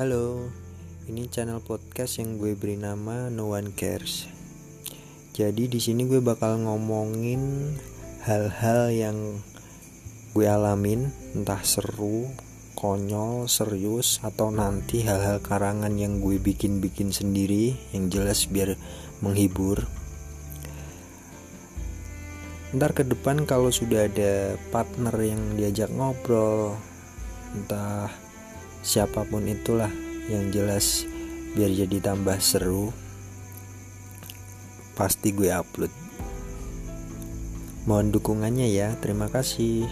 Halo, ini channel podcast yang gue beri nama No One Cares. Jadi di sini gue bakal ngomongin hal-hal yang gue alamin, entah seru, konyol, serius, atau nanti hal-hal karangan yang gue bikin-bikin sendiri, yang jelas biar menghibur. Ntar ke depan kalau sudah ada partner yang diajak ngobrol, entah siapa pun itulah yang jelas biar jadi tambah seru pasti gue upload. Mohon dukungannya ya terima kasih